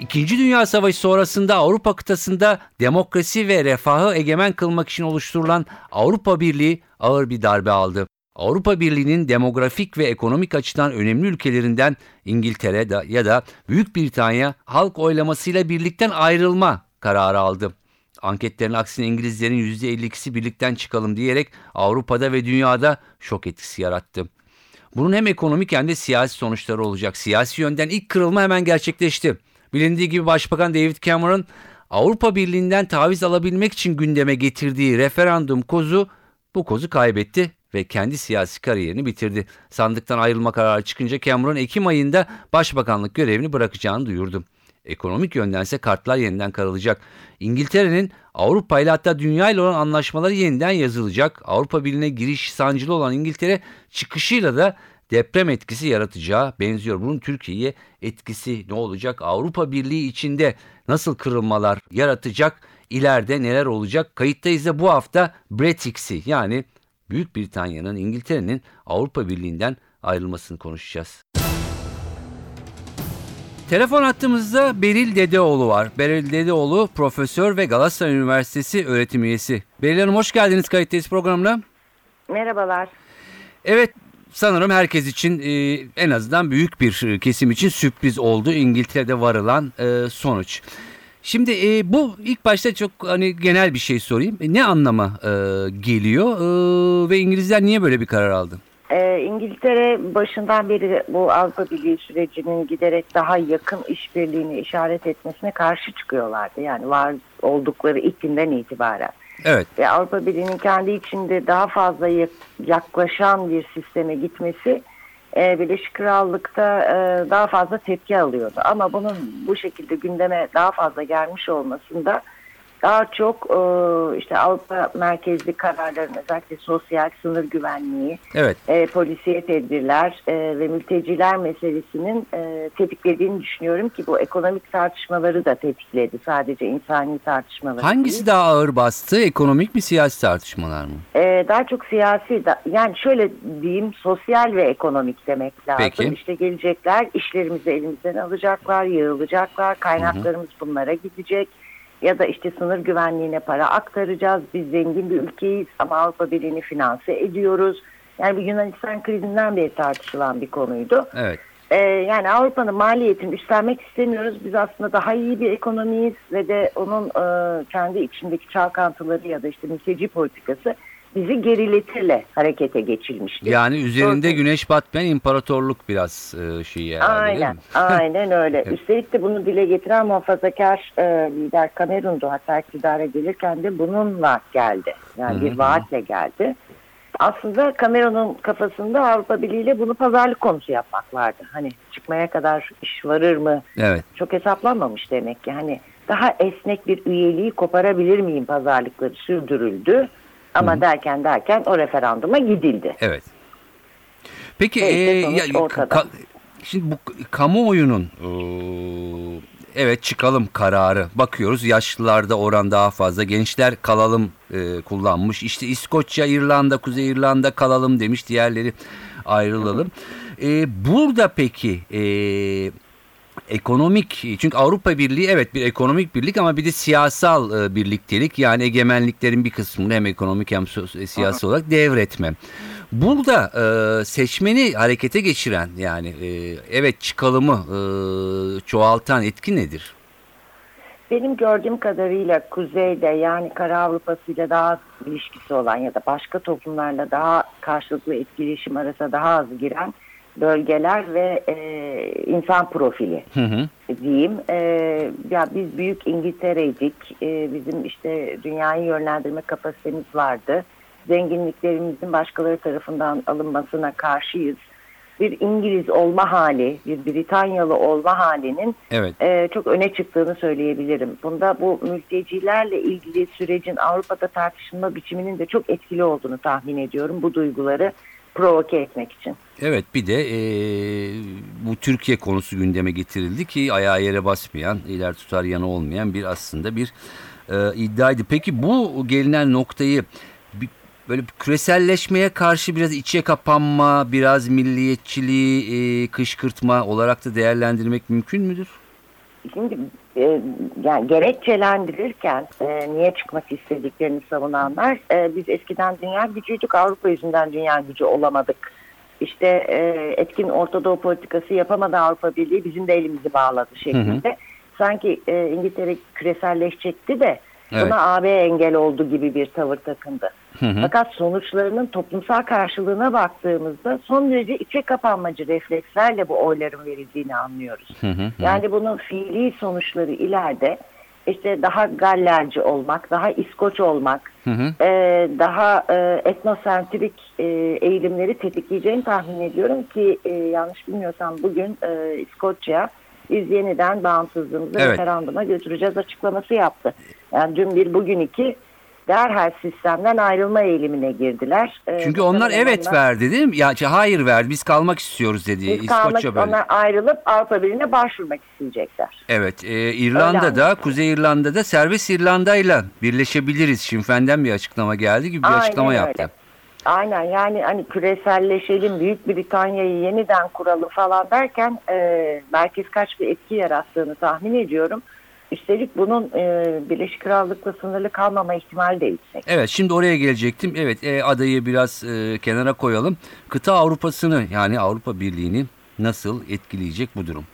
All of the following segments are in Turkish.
İkinci Dünya Savaşı sonrasında Avrupa kıtasında demokrasi ve refahı egemen kılmak için oluşturulan Avrupa Birliği ağır bir darbe aldı. Avrupa Birliği'nin demografik ve ekonomik açıdan önemli ülkelerinden İngiltere ya da Büyük Britanya halk oylamasıyla birlikten ayrılma kararı aldı. Anketlerin aksine İngilizlerin %52'si birlikten çıkalım diyerek Avrupa'da ve dünyada şok etkisi yarattı. Bunun hem ekonomik hem de siyasi sonuçları olacak. Siyasi yönden ilk kırılma hemen gerçekleşti. Bilindiği gibi Başbakan David Cameron Avrupa Birliği'nden taviz alabilmek için gündeme getirdiği referandum kozu bu kozu kaybetti ve kendi siyasi kariyerini bitirdi. Sandıktan ayrılma kararı çıkınca Cameron Ekim ayında başbakanlık görevini bırakacağını duyurdu. Ekonomik yöndense kartlar yeniden karılacak. İngiltere'nin Avrupa ile hatta dünya ile olan anlaşmaları yeniden yazılacak. Avrupa Birliği'ne giriş sancılı olan İngiltere çıkışıyla da deprem etkisi yaratacağı benziyor. Bunun Türkiye'ye etkisi ne olacak? Avrupa Birliği içinde nasıl kırılmalar yaratacak? İleride neler olacak? Kayıttayız da bu hafta Brexit'i yani Büyük Britanya'nın İngiltere'nin Avrupa Birliği'nden ayrılmasını konuşacağız. Telefon attığımızda Beril Dedeoğlu var. Beril Dedeoğlu profesör ve Galatasaray Üniversitesi öğretim üyesi. Beril Hanım hoş geldiniz kayıttayız programına. Merhabalar. Evet sanırım herkes için e, en azından büyük bir kesim için sürpriz oldu İngiltere'de varılan e, sonuç. Şimdi e, bu ilk başta çok hani genel bir şey sorayım. E, ne anlama e, geliyor e, ve İngilizler niye böyle bir karar aldı? Ee, İngiltere başından beri bu Avrupa Birliği sürecinin giderek daha yakın işbirliğini işaret etmesine karşı çıkıyorlardı. Yani var oldukları ilk günden itibaren. Evet. Ve Avrupa Birliği'nin kendi içinde daha fazla yaklaşan bir sisteme gitmesi e, Birleşik Krallık'ta e, daha fazla tepki alıyordu. Ama bunun bu şekilde gündeme daha fazla gelmiş olmasında daha çok e, işte Avrupa merkezli kararların özellikle sosyal sınır güvenliği, evet. e, polisiye tedbirler e, ve mülteciler meselesinin e, tetiklediğini düşünüyorum ki bu ekonomik tartışmaları da tetikledi. Sadece insani tartışmaları Hangisi değil. daha ağır bastı? Ekonomik mi siyasi tartışmalar mı? E, daha çok siyasi, da, yani şöyle diyeyim sosyal ve ekonomik demek lazım. Peki. İşte gelecekler, işlerimizi elimizden alacaklar, yığılacaklar, kaynaklarımız hı hı. bunlara gidecek ya da işte sınır güvenliğine para aktaracağız. Biz zengin bir ülkeyiz ama Avrupa Birliği'ni finanse ediyoruz. Yani bu Yunanistan krizinden beri tartışılan bir konuydu. Evet. Ee, yani Avrupa'nın maliyetini üstlenmek istemiyoruz. Biz aslında daha iyi bir ekonomiyiz ve de onun e, kendi içindeki çalkantıları ya da işte mülteci politikası bizi geriletirle harekete geçilmişti. Yani üzerinde Doğru. güneş batmayan imparatorluk biraz e, şey herhalde Aynen, aynen öyle. Üstelik de bunu dile getiren muhafazakar e, lider Kamerun'du. Hatta iktidara gelirken de bununla geldi. Yani bir vaatle geldi. Aslında Cameron'un kafasında Avrupa Birliği ile bunu pazarlık konusu yapmak vardı. Hani çıkmaya kadar iş varır mı? Evet. Çok hesaplanmamış demek ki. Hani daha esnek bir üyeliği koparabilir miyim pazarlıkları sürdürüldü. Ama Hı-hı. derken derken o referanduma gidildi. Evet. Peki e, ya, ka, şimdi bu kamuoyunun e, evet çıkalım kararı bakıyoruz yaşlılarda oran daha fazla gençler kalalım e, kullanmış işte İskoçya İrlanda Kuzey İrlanda kalalım demiş diğerleri ayrılalım. E, burada peki e, ekonomik çünkü Avrupa Birliği evet bir ekonomik birlik ama bir de siyasal e, birliktelik yani egemenliklerin bir kısmını hem ekonomik hem siyasi olarak devretme. Burada e, seçmeni harekete geçiren yani e, evet çıkalımı e, çoğaltan etki nedir? Benim gördüğüm kadarıyla kuzeyde yani Kara Avrupası ile daha ilişkisi olan ya da başka toplumlarla daha karşılıklı etkileşim arasında daha az giren bölgeler ve e, insan profili hı hı. diyeyim. E, ya biz büyük İngiltere'ydik. E, bizim işte dünyayı yönlendirme kapasitemiz vardı. Zenginliklerimizin başkaları tarafından alınmasına karşıyız. bir İngiliz olma hali, bir Britanyalı olma halinin Evet. e, çok öne çıktığını söyleyebilirim. Bunda bu mültecilerle ilgili sürecin Avrupa'da tartışılma biçiminin de çok etkili olduğunu tahmin ediyorum bu duyguları provoke etmek için. Evet bir de e, bu Türkiye konusu gündeme getirildi ki ayağı yere basmayan, iler tutar yanı olmayan bir aslında bir e, iddiaydı. Peki bu gelinen noktayı bir, böyle bir küreselleşmeye karşı biraz içe kapanma, biraz milliyetçiliği e, kışkırtma olarak da değerlendirmek mümkün müdür? Şimdi e, yani gerekçelendirirken e, niye çıkmak istediklerini savunanlar e, biz eskiden dünya gücüydük Avrupa yüzünden dünya gücü olamadık. İşte e, etkin Orta Doğu politikası yapamadı Avrupa Birliği bizim de elimizi bağladı şeklinde. Sanki e, İngiltere küreselleşecekti de Evet. buna AB engel oldu gibi bir tavır takındı. Hı hı. Fakat sonuçlarının toplumsal karşılığına baktığımızda son derece içe kapanmacı reflekslerle bu oyların verildiğini anlıyoruz. Hı hı hı. Yani bunun fiili sonuçları ileride işte daha gallerci olmak, daha İskoç olmak, Hı hı. e, daha e, etnosentrik e, eğilimleri tetikleyeceğini tahmin ediyorum ki e, yanlış bilmiyorsam bugün e, İskoçya biz yeniden bağımsızlığımızı Evet. referanduma götüreceğiz açıklaması yaptı. Yani dün bir bugün iki derhal sistemden ayrılma eğilimine girdiler. E, Çünkü onlar muhtemelen evet onlar- verdi değil mi? Ya hayır verdi biz kalmak istiyoruz dedi. biz kalmak, İskoçya böyle. onlar ayrılıp Avrupa Birliği'ne başvurmak isteyecekler. Evet, e, İrlanda'da, Kuzey İrlanda'da serbest İrlanda'yla birleşebiliriz. Şinfen'den bir açıklama geldi gibi bir Aynen açıklama öyle. yaptı. Aynen yani hani küreselleşelim, Büyük Britanya'yı yeniden kuralım falan derken e, merkez kaç bir etki yarattığını tahmin ediyorum. Üstelik bunun e, Birleşik Krallık'la sınırlı kalmama ihtimali de yüksek. Evet, şimdi oraya gelecektim. Evet, e, adayı biraz e, kenara koyalım. Kıta Avrupa'sını yani Avrupa Birliği'ni nasıl etkileyecek bu durum?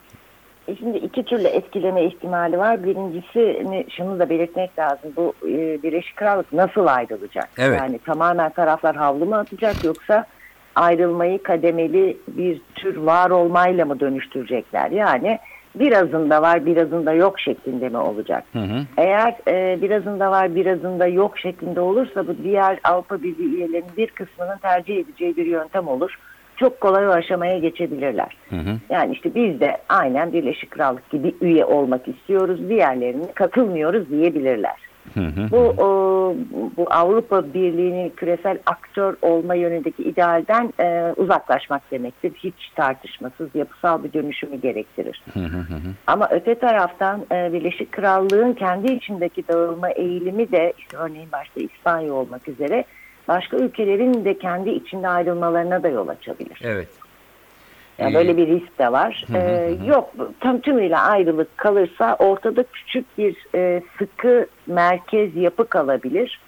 E Şimdi iki türlü etkileme ihtimali var. Birincisi şunu da belirtmek lazım. Bu e, Birleşik Krallık nasıl ayrılacak? Evet. Yani tamamen taraflar havlu mu atacak yoksa ayrılmayı kademeli bir tür var olmayla mı dönüştürecekler? Yani birazında var birazında yok şeklinde mi olacak? Hı hı. Eğer e, birazında var birazında yok şeklinde olursa bu diğer Avrupa Birliği üyelerinin bir kısmının tercih edeceği bir yöntem olur. Çok kolay o aşamaya geçebilir. Hı hı. Yani işte biz de aynen Birleşik Krallık gibi üye olmak istiyoruz, diğerlerine katılmıyoruz diyebilirler. Hı hı. Bu o, bu Avrupa Birliği'nin küresel aktör olma yönündeki idealden e, uzaklaşmak demektir. Hiç tartışmasız yapısal bir dönüşümü gerektirir. Hı hı hı. Ama öte taraftan e, Birleşik Krallığın kendi içindeki dağılma eğilimi de işte örneğin başta İspanya olmak üzere başka ülkelerin de kendi içinde ayrılmalarına da yol açabilir. Evet. Yani Ee, böyle bir risk de var. hı hı Ee, yok tam tümüyle ayrılık kalırsa ortada küçük bir e, sıkı merkez yapı kalabilir.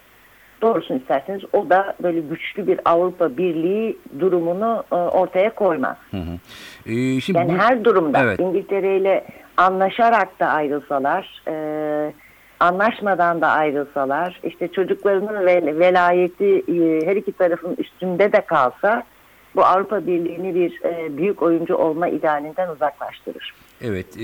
Doğrusunu isterseniz o da böyle güçlü bir Avrupa Birliği durumunu e, ortaya koymaz. Hı hı. Ee, şimdi Yani bu- her durumda Evet. İngiltere ile anlaşarak da ayrılsalar, e, anlaşmadan da ayrılsalar, işte çocuklarının vel- velayeti e, her iki tarafın üstünde de kalsa bu Avrupa Birliği'ni bir e, büyük oyuncu olma idealinden uzaklaştırır. Evet, e,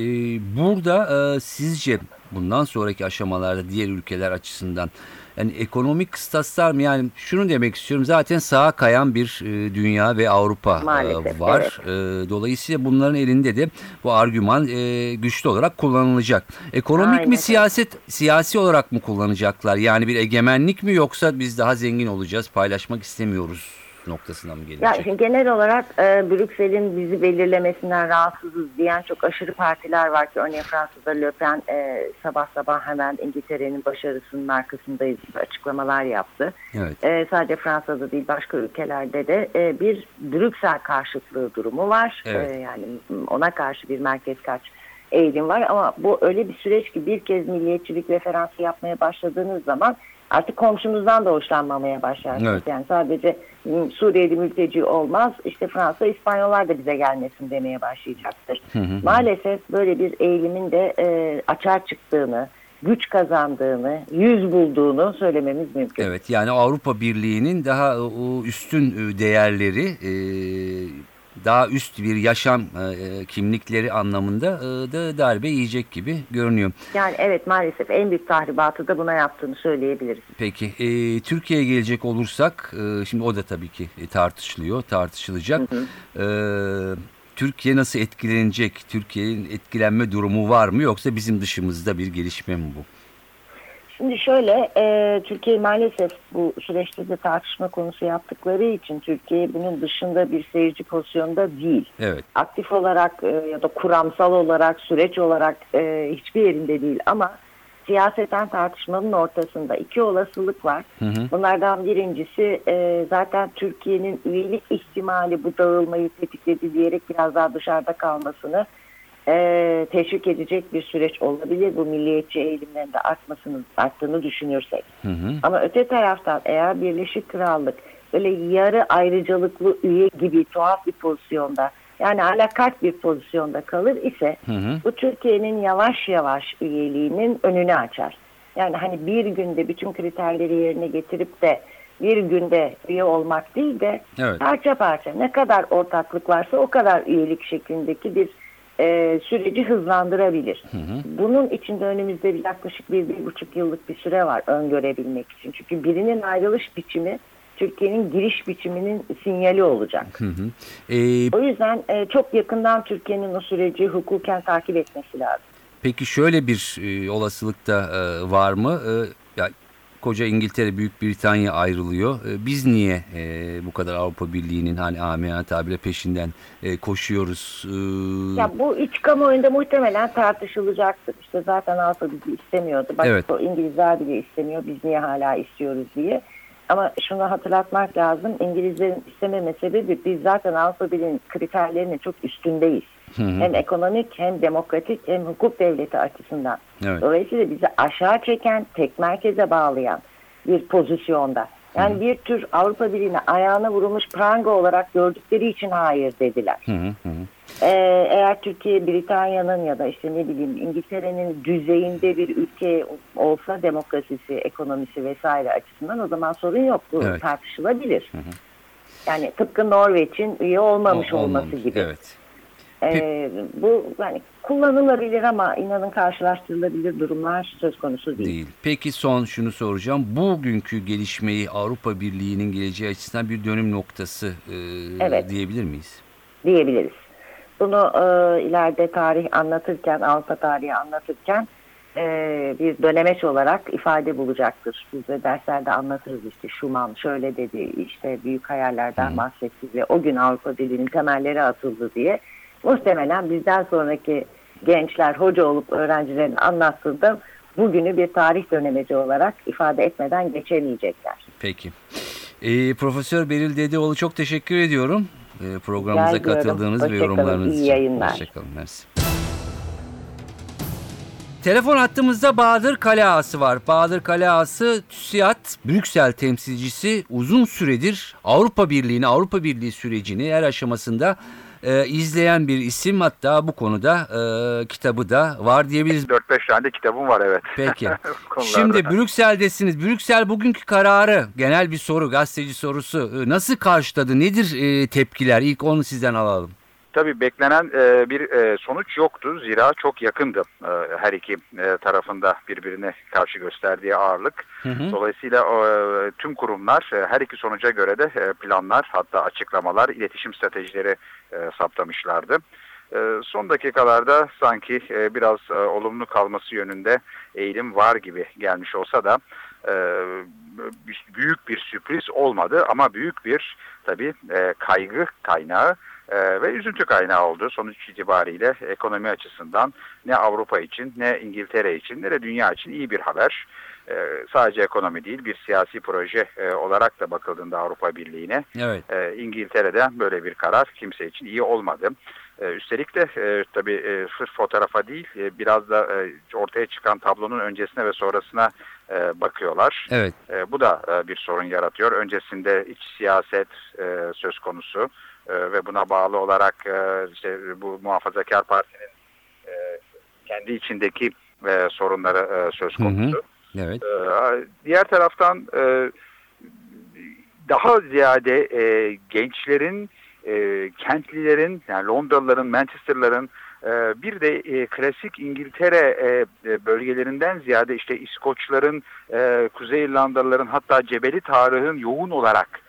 burada e, sizce bundan sonraki aşamalarda diğer ülkeler açısından yani ekonomik kıstaslar mı? Yani şunu demek istiyorum zaten sağa kayan bir e, dünya ve Avrupa e, Maalesef, var. E, dolayısıyla bunların elinde de bu argüman e, güçlü olarak kullanılacak. Ekonomik Aynen. mi siyaset siyasi olarak mı kullanacaklar? Yani bir egemenlik mi yoksa biz daha zengin olacağız, paylaşmak istemiyoruz noktasına mı Ya gelecek? şimdi genel olarak e, Brüksel'in bizi belirlemesinden rahatsızız diyen çok aşırı partiler var ki örneğin Fransa'da Le Pen e, sabah sabah hemen İngiltere'nin başarısının arkasındayız açıklamalar yaptı. Evet. E, sadece Fransa'da değil başka ülkelerde de e, bir Brüksel karşıtlığı durumu var. Evet. E, yani ona karşı bir merkez kaç eğilim var ama bu öyle bir süreç ki bir kez milliyetçilik referansı yapmaya başladığınız zaman artık komşunuzdan da hoşlanmamaya başlarsınız. Evet. Yani sadece m, Suriyeli mülteci olmaz. İşte Fransa, İspanyollar da bize gelmesin demeye başlayacaktır. Hı hı. Maalesef böyle bir eğilimin de e, açığa çıktığını, güç kazandığını, yüz bulduğunu söylememiz mümkün. Evet yani Avrupa Birliği'nin daha o üstün e, değerleri e, daha üst bir yaşam e, kimlikleri anlamında e, da darbe yiyecek gibi görünüyor. Yani evet maalesef en büyük tahribatı da buna yaptığını söyleyebiliriz. Peki e, Türkiye'ye gelecek olursak e, şimdi o da tabii ki e, tartışılıyor, tartışılacak. Hı hı. E, Türkiye nasıl etkilenecek? Türkiye'nin etkilenme durumu var mı yoksa bizim dışımızda bir gelişme mi bu? Şimdi şöyle, e, Türkiye maalesef bu süreçte de tartışma konusu yaptıkları için Türkiye bunun dışında bir seyirci pozisyonda değil. Evet. Aktif olarak e, ya da kuramsal olarak, süreç olarak e, hiçbir yerinde değil ama siyaseten tartışmanın ortasında iki olasılık var. Hı hı. Bunlardan birincisi e, zaten Türkiye'nin üyelik ihtimali bu dağılmayı tetikledi diyerek biraz daha dışarıda kalmasını e, teşvik edecek bir süreç olabilir. Bu milliyetçi eğilimlerin de artmasını, arttığını düşünürsek. Hı hı. Ama öte taraftan eğer Birleşik Krallık böyle yarı ayrıcalıklı üye gibi tuhaf bir pozisyonda yani alakat bir pozisyonda kalır ise hı hı. bu Türkiye'nin yavaş yavaş üyeliğinin önünü açar. Yani hani bir günde bütün kriterleri yerine getirip de bir günde üye olmak değil de evet. parça parça ne kadar ortaklık varsa o kadar üyelik şeklindeki bir e, süreci hızlandırabilir. Hı hı. Bunun içinde önümüzde bir yaklaşık bir, bir buçuk yıllık bir süre var öngörebilmek için. Çünkü birinin ayrılış biçimi Türkiye'nin giriş biçiminin sinyali olacak. Hı hı. Ee, o yüzden e, çok yakından Türkiye'nin o süreci hukuken takip etmesi lazım. Peki şöyle bir e, olasılık da e, var mı? E, ya, koca İngiltere, Büyük Britanya ayrılıyor. E, biz niye e, bu kadar Avrupa Birliği'nin hani amiyane tabire peşinden e, koşuyoruz? Ya bu iç kamuoyunda muhtemelen tartışılacaktır. İşte zaten Avrupa bizi istemiyordu. Bak evet. o İngilizler bile istemiyor. Biz niye hala istiyoruz diye. Ama şunu hatırlatmak lazım. İngilizlerin istememe sebebi biz zaten Avrupa Birliği'nin kriterlerinin çok üstündeyiz. Hı hı. Hem ekonomik hem demokratik hem hukuk devleti açısından. Evet. Dolayısıyla bizi aşağı çeken, tek merkeze bağlayan bir pozisyonda. Yani hı hı. bir tür Avrupa Birliği'ne ayağına vurulmuş pranga olarak gördükleri için hayır dediler. Hı hı hı. Ee, eğer Türkiye Britanya'nın ya da işte ne bileyim İngiltere'nin düzeyinde bir ülke olsa demokrasisi, ekonomisi vesaire açısından o zaman sorun yok. Bu evet. tartışılabilir. Hı hı. Yani tıpkı Norveç'in üye olmamış o, olması gibi. Evet. Ee, bu yani kullanılabilir ama inanın karşılaştırılabilir durumlar söz konusu değil. değil. Peki son şunu soracağım. Bugünkü gelişmeyi Avrupa Birliği'nin geleceği açısından bir dönüm noktası e, evet. diyebilir miyiz? Diyebiliriz. Bunu e, ileride tarih anlatırken, Avrupa tarihi anlatırken e, bir dönemeç olarak ifade bulacaktır. Biz de derslerde anlatırız işte Schumann şöyle dedi, işte büyük hayallerden bahsetti ve o gün Avrupa Birliği'nin temelleri atıldı diye. Muhtemelen bizden sonraki gençler hoca olup öğrencilerin anlattığında bugünü bir tarih dönemeci olarak ifade etmeden geçemeyecekler. Peki. E, Profesör Beril Dedeoğlu çok teşekkür ediyorum e, programımıza katıldığınız ve yorumlarınız için. İyi yayınlar. Hoşçakalın. Mersi. Telefon hattımızda Bahadır Kaleası var. Bahadır Kaleası TÜSİAD Brüksel temsilcisi uzun süredir Avrupa Birliği'ni, Avrupa Birliği sürecini her aşamasında e, izleyen bir isim. Hatta bu konuda e, kitabı da var diyebiliriz. 4-5 tane de kitabım var evet. Peki. Şimdi Brüksel'desiniz. Brüksel bugünkü kararı genel bir soru, gazeteci sorusu. E, nasıl karşıladı? Nedir e, tepkiler? İlk onu sizden alalım. Tabii beklenen e, bir e, sonuç yoktu. Zira çok yakındı e, her iki e, tarafında birbirine karşı gösterdiği ağırlık. Hı hı. Dolayısıyla e, tüm kurumlar e, her iki sonuca göre de e, planlar hatta açıklamalar, iletişim stratejileri e, saptamışlardı. E, son dakikalarda sanki e, biraz e, olumlu kalması yönünde eğilim var gibi gelmiş olsa da e, büyük bir sürpriz olmadı ama büyük bir tabii e, kaygı kaynağı e, ve üzüntü kaynağı oldu sonuç itibariyle ekonomi açısından ne Avrupa için ne İngiltere için ne de dünya için iyi bir haber. E, sadece ekonomi değil bir siyasi proje e, olarak da bakıldığında Avrupa Birliği'ne evet. e, İngiltere'den böyle bir karar kimse için iyi olmadı. E, üstelik de e, tabii e, sırf fotoğrafa değil e, biraz da e, ortaya çıkan tablonun öncesine ve sonrasına e, bakıyorlar. Evet. E, bu da e, bir sorun yaratıyor. Öncesinde iç siyaset e, söz konusu e, ve buna bağlı olarak e, işte bu muhafazakar partinin e, kendi içindeki e, sorunları e, söz konusu. Hı hı. Evet. E, diğer taraftan e, daha ziyade e, gençlerin e, kentlilerin yani Londralıların, Manchester'ların e, bir de e, klasik İngiltere e, bölgelerinden ziyade işte İskoçların, e, Kuzey İrlandalıların hatta Cebeli Tarık'ın yoğun olarak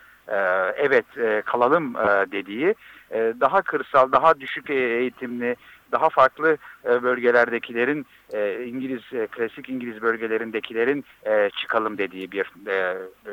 evet e, kalalım e, dediği e, daha kırsal, daha düşük e, eğitimli, daha farklı e, bölgelerdekilerin e, İngiliz e, klasik İngiliz bölgelerindekilerin e, çıkalım dediği bir e, e,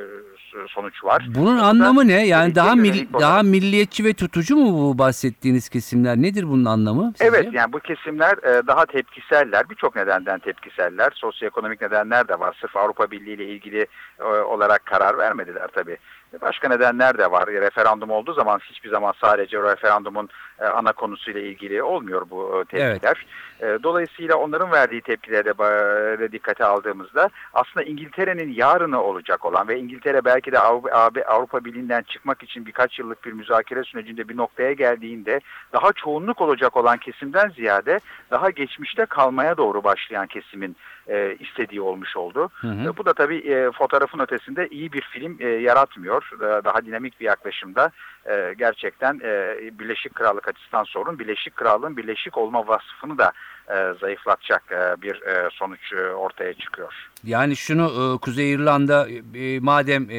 sonuç var. Bunun Bu da anlamı ne? Yani daha olarak- daha milliyetçi ve tutucu mu bu bahsettiğiniz kesimler? Nedir bunun anlamı? sizce? Evet yani bu kesimler e, daha tepkiseller. Birçok nedenden tepkiseller. Sosyoekonomik nedenler de var. Sırf Avrupa Birliği ile ilgili e, olarak karar vermediler tabii. Başka nedenler de var. Referandum olduğu zaman hiçbir zaman sadece referandumun e, ana konusuyla ilgili olmuyor bu e, tepkiler. E, Dolayısıyla onların verdiği tepkileri de e, dikkate aldığımızda aslında İngiltere'nin yarını olacak olan ve İngiltere belki de Avrupa, Avrupa Birliği'nden çıkmak için birkaç yıllık bir müzakere sürecinde bir noktaya geldiğinde daha çoğunluk olacak olan kesimden ziyade daha geçmişte kalmaya doğru başlayan kesimin e, istediği olmuş oldu. Hı hı. E, bu da tabii e, fotoğrafın ötesinde iyi bir film e, yaratmıyor. E, daha dinamik bir yaklaşımda e, gerçekten e, Birleşik Krallık açısından sorun. Birleşik Krallığın birleşik olma vasfını da e, zayıflatacak e, bir e, sonuç e, ortaya çıkıyor. Yani şunu e, Kuzey İrlanda e, madem e,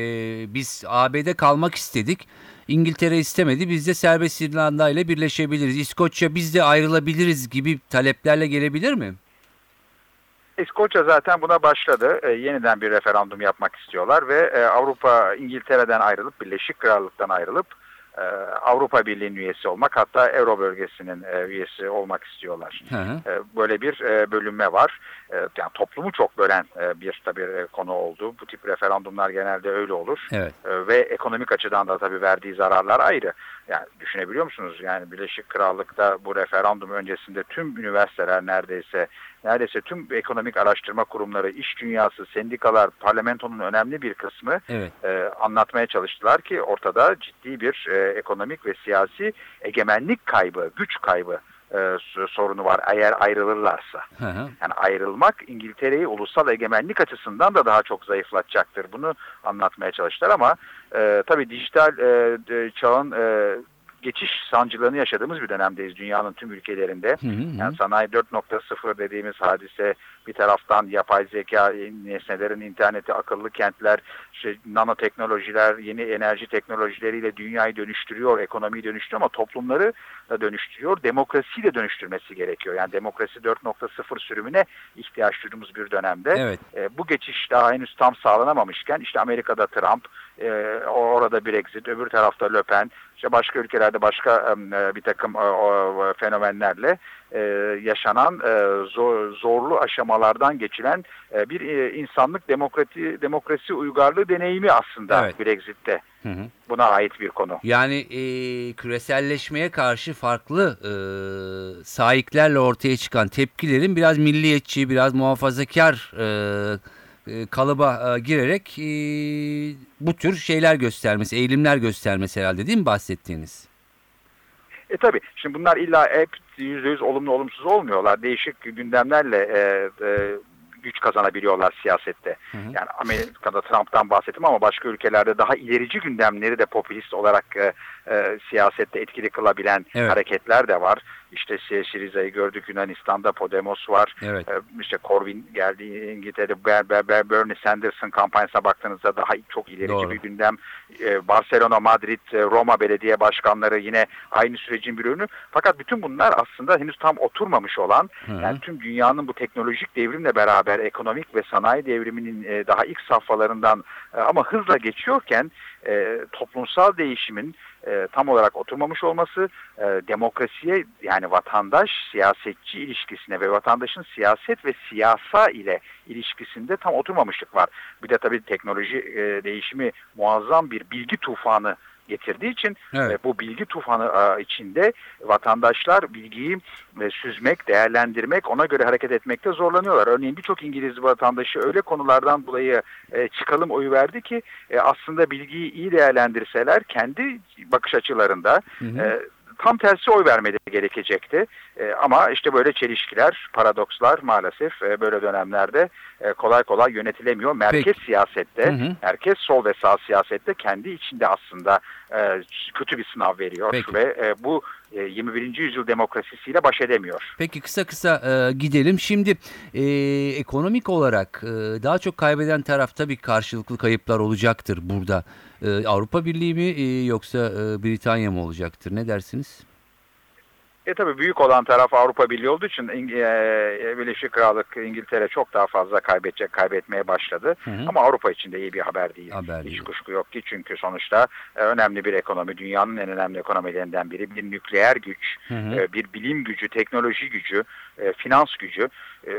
biz AB'de kalmak istedik. İngiltere istemedi. Biz de serbest İrlanda ile birleşebiliriz. İskoçya biz de ayrılabiliriz gibi taleplerle gelebilir mi? İskoçya zaten buna başladı. E, yeniden bir referandum yapmak istiyorlar ve e, Avrupa İngiltere'den ayrılıp Birleşik Krallık'tan ayrılıp e, Avrupa Birliği'nin üyesi olmak hatta Euro bölgesinin e, üyesi olmak istiyorlar. Hı hı. E, böyle bir e, bölünme var. E, yani toplumu çok bölen e, bir tabii e, konu oldu. Bu tip referandumlar genelde öyle olur. Evet. E, ve ekonomik açıdan da tabii verdiği zararlar ayrı. Yani düşünebiliyor musunuz? Yani Birleşik Krallık'ta bu referandum öncesinde tüm üniversiteler neredeyse neredeyse tüm ekonomik araştırma kurumları, iş dünyası, sendikalar, parlamentonun önemli bir kısmı Evet. e, anlatmaya çalıştılar ki ortada ciddi bir e, ekonomik ve siyasi egemenlik kaybı, güç kaybı e, sorunu var eğer ayrılırlarsa. Hı hı. Yani ayrılmak İngiltere'yi ulusal egemenlik açısından da daha çok zayıflatacaktır. Bunu anlatmaya çalıştılar ama e, tabii dijital e, çağın e, geçiş sancılarını yaşadığımız bir dönemdeyiz dünyanın tüm ülkelerinde. Hı hı. Yani sanayi 4.0 dediğimiz hadise bir taraftan yapay zeka, nesnelerin interneti, akıllı kentler, işte nanoteknolojiler, yeni enerji teknolojileriyle dünyayı dönüştürüyor, ekonomiyi dönüştürüyor ama toplumları da dönüştürüyor. Demokrasiyi de dönüştürmesi gerekiyor. Yani demokrasi 4.0 sürümüne ihtiyaç duyduğumuz bir dönemde. Evet. E, bu geçiş daha henüz tam sağlanamamışken işte Amerika'da Trump, e, orada Brexit, öbür tarafta Le Pen, işte başka ülkelerde başka e, bir takım e, o, fenomenlerle e, yaşanan e, zor, zorlu aşamalardan geçilen e, bir e, insanlık demokrasi, demokrasi uygarlığı deneyimi aslında Evet. Brexit'te. Hı hı. Buna ait bir konu. Yani e, küreselleşmeye karşı farklı e, sahiplerle ortaya çıkan tepkilerin biraz milliyetçi, biraz muhafazakar e, e, kalıba e, girerek e, bu tür şeyler göstermesi, eğilimler göstermesi herhalde değil mi bahsettiğiniz? E tabi şimdi bunlar illa hep %100 olumlu olumsuz olmuyorlar. Değişik gündemlerle e, e, güç kazanabiliyorlar siyasette. Hı hı. Yani Amerika'da Trump'tan bahsettim ama başka ülkelerde daha ilerici gündemleri de popülist olarak e, e, siyasette etkili kılabilen Evet. hareketler de var. İşte Siriza'yı gördük Yunanistan'da Podemos var. Evet. E, işte Corbyn geldi İngiltere'de Ber, Ber, Ber, Bernie Sanders'ın kampanyasına baktığınızda daha çok ilerici Doğru. bir gündem. E, Barcelona, Madrid, e, Roma belediye başkanları yine aynı sürecin bir ürünü. Fakat bütün bunlar aslında henüz tam oturmamış olan Hı hı. yani tüm dünyanın bu teknolojik devrimle beraber ekonomik ve sanayi devriminin e, daha ilk safhalarından e, ama hızla geçiyorken e, toplumsal değişimin e, tam olarak oturmamış olması e, demokrasiye yani vatandaş siyasetçi ilişkisine ve vatandaşın siyaset ve siyasa ile ilişkisinde tam oturmamışlık var. Bir de tabii teknoloji e, değişimi muazzam bir bilgi tufanı getirdiği için Evet. e, bu bilgi tufanı e, içinde vatandaşlar bilgiyi e, süzmek, değerlendirmek, ona göre hareket etmekte zorlanıyorlar. Örneğin birçok İngiliz vatandaşı öyle konulardan dolayı e, çıkalım oyu verdi ki e, aslında bilgiyi iyi değerlendirseler kendi bakış açılarında Hı hı. e, tam tersi oy vermeleri gerekecekti. E, ama işte böyle çelişkiler, paradokslar maalesef e, böyle dönemlerde e, kolay kolay yönetilemiyor. Merkez Peki. siyasette, Hı hı. merkez sol ve sağ siyasette kendi içinde aslında e, kötü bir sınav veriyor Peki. ve e, bu e, 21. yüzyıl demokrasisiyle baş edemiyor. Peki kısa kısa e, gidelim. Şimdi e, ekonomik olarak e, daha çok kaybeden taraf tabii karşılıklı kayıplar olacaktır burada. E, Avrupa Birliği mi e, yoksa e, Britanya mı olacaktır? Ne dersiniz? E tabii büyük olan taraf Avrupa Birliği olduğu için İng- e, Birleşik Krallık İngiltere çok daha fazla kaybedecek, kaybetmeye başladı. Hı hı. Ama Avrupa için de iyi bir haber değil. Haber Hiç değil. kuşku yok ki çünkü sonuçta e, önemli bir ekonomi, dünyanın en önemli ekonomilerinden biri. Bir nükleer güç, Hı hı. e, bir bilim gücü, teknoloji gücü, e, finans gücü. E,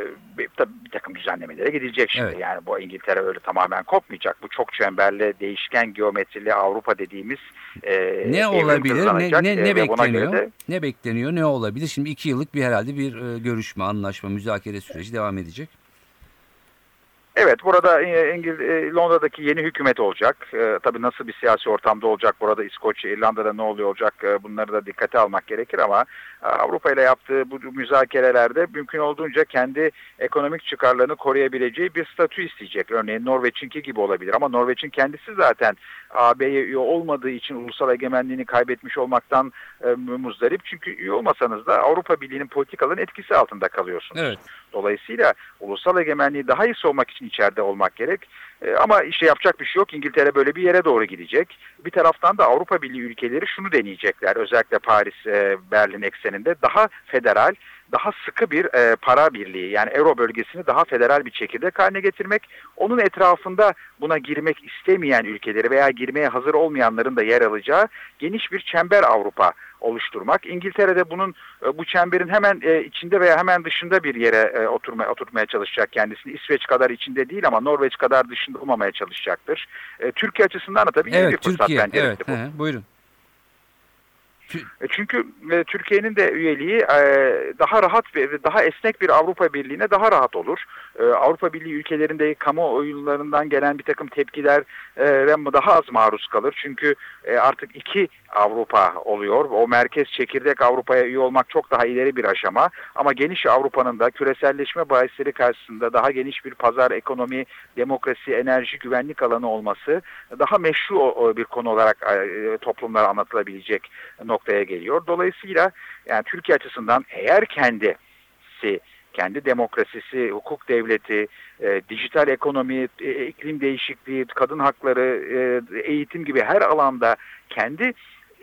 tabii bir takım düzenlemelere gidilecek şimdi. Evet. Yani bu İngiltere öyle tamamen kopmayacak. Bu çok çemberli, değişken geometrili Avrupa dediğimiz e, Ne olabilir? Ne, ne, E, ne göre bekleniyor? de Ne bekleniyor? Ne olabilir? Şimdi iki yıllık bir herhalde bir e, görüşme, anlaşma, müzakere süreci devam edecek. Evet burada e, İngil e, Londra'daki yeni hükümet olacak. E, tabii nasıl bir siyasi ortamda olacak burada İskoçya, İrlanda'da ne oluyor olacak e, bunları da dikkate almak gerekir ama e, Avrupa ile yaptığı bu müzakerelerde mümkün olduğunca kendi ekonomik çıkarlarını koruyabileceği bir statü isteyecek. Örneğin Norveç'inki gibi olabilir ama Norveç'in kendisi zaten AB'ye üye olmadığı için ulusal egemenliğini kaybetmiş olmaktan e, muzdarip. Çünkü üye olmasanız da Avrupa Birliği'nin politikaların etkisi altında kalıyorsunuz. Evet. Dolayısıyla ulusal egemenliği daha iyi savunmak için içeride olmak gerek. E, ama işte yapacak bir şey yok. İngiltere böyle bir yere doğru gidecek. Bir taraftan da Avrupa Birliği ülkeleri şunu deneyecekler. Özellikle Paris, e, Berlin ekseninde daha federal, daha sıkı bir e, para birliği yani Euro bölgesini daha federal bir çekirdek haline getirmek. Onun etrafında buna girmek istemeyen ülkeleri veya girmeye hazır olmayanların da yer alacağı geniş bir çember Avrupa oluşturmak. İngiltere'de bunun e, bu çemberin hemen e, içinde veya hemen dışında bir yere e, oturmaya oturtmaya çalışacak kendisini. İsveç kadar içinde değil ama Norveç kadar dışında olmamaya çalışacaktır. Türkiye açısından da tabii yeni bir Evet, fırsat Türkiye. penceresi Evet, bu. hı hı, buyurun. E, Çünkü e, Türkiye'nin de üyeliği e, daha rahat ve daha esnek bir Avrupa Birliği'ne daha rahat olur. Avrupa Birliği ülkelerinde kamuoyunlarından gelen bir takım tepkiler daha az maruz kalır. Çünkü artık iki Avrupa oluyor. O merkez çekirdek Avrupa'ya üye olmak çok daha ileri bir aşama. Ama geniş Avrupa'nın da küreselleşme bahisleri karşısında daha geniş bir pazar, ekonomi, demokrasi, enerji, güvenlik alanı olması daha meşru bir konu olarak toplumlara anlatılabilecek noktaya geliyor. Dolayısıyla yani Türkiye açısından eğer kendisi kendi demokrasisi, hukuk devleti, e, dijital ekonomi, e, iklim değişikliği, kadın hakları, e, eğitim gibi her alanda kendi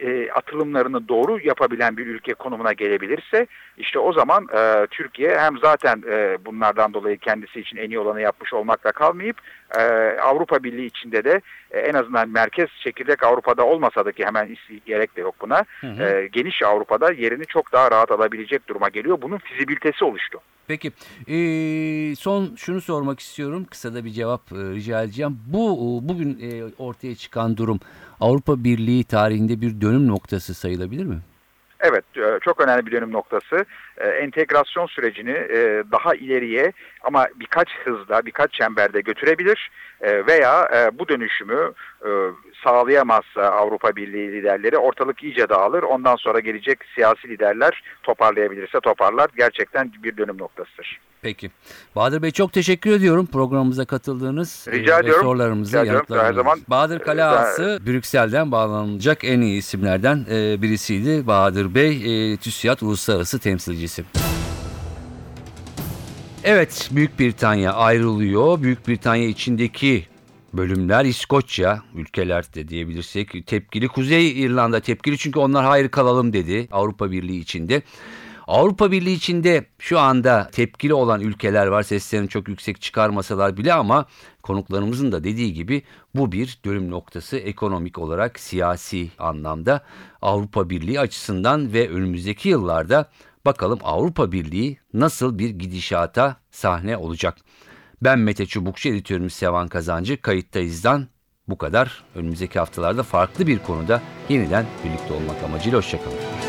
e, atılımlarını doğru yapabilen bir ülke konumuna gelebilirse işte o zaman e, Türkiye hem zaten e, bunlardan dolayı kendisi için en iyi olanı yapmış olmakla kalmayıp e, Avrupa Birliği içinde de e, en azından merkez çekirdek Avrupa'da olmasa da ki hemen gerek de yok buna Hı hı. e, geniş Avrupa'da yerini çok daha rahat alabilecek duruma geliyor. Bunun fizibilitesi oluştu. Peki ee, son şunu sormak istiyorum. Kısa da bir cevap e, rica edeceğim. Bu bugün e, ortaya çıkan durum Avrupa Birliği tarihinde bir dönüm noktası sayılabilir mi? Evet, e, çok önemli bir dönüm noktası. E, Entegrasyon sürecini e, daha ileriye ama birkaç hızla, birkaç çemberde götürebilir veya bu dönüşümü sağlayamazsa Avrupa Birliği liderleri ortalık iyice dağılır. Ondan sonra gelecek siyasi liderler toparlayabilirse toparlar. Gerçekten bir dönüm noktasıdır. Peki. Bahadır Bey çok teşekkür ediyorum programımıza katıldığınız Rica e, ediyorum. sorularımızı Rica. Her zaman- Bahadır Kaleağası Brüksel'den bağlanılacak en iyi isimlerden e, birisiydi. Bahadır Bey e, TÜSİAD Uluslararası Temsilcisi. Evet Büyük Britanya ayrılıyor. Büyük Britanya içindeki bölümler İskoçya ülkeler de diyebilirsek tepkili. Kuzey İrlanda tepkili çünkü onlar hayır kalalım dedi Avrupa Birliği içinde. Avrupa Birliği içinde şu anda tepkili olan ülkeler var. Seslerini çok yüksek çıkarmasalar bile ama konuklarımızın da dediği gibi bu bir dönüm noktası ekonomik olarak siyasi anlamda Avrupa Birliği açısından ve önümüzdeki yıllarda bakalım Avrupa Birliği nasıl bir gidişata sahne olacak. Ben Mete Çubukçu, editörümüz Sevan Kazancı. Kayıttayız'dan bu kadar. Önümüzdeki haftalarda farklı bir konuda yeniden birlikte olmak amacıyla hoşçakalın.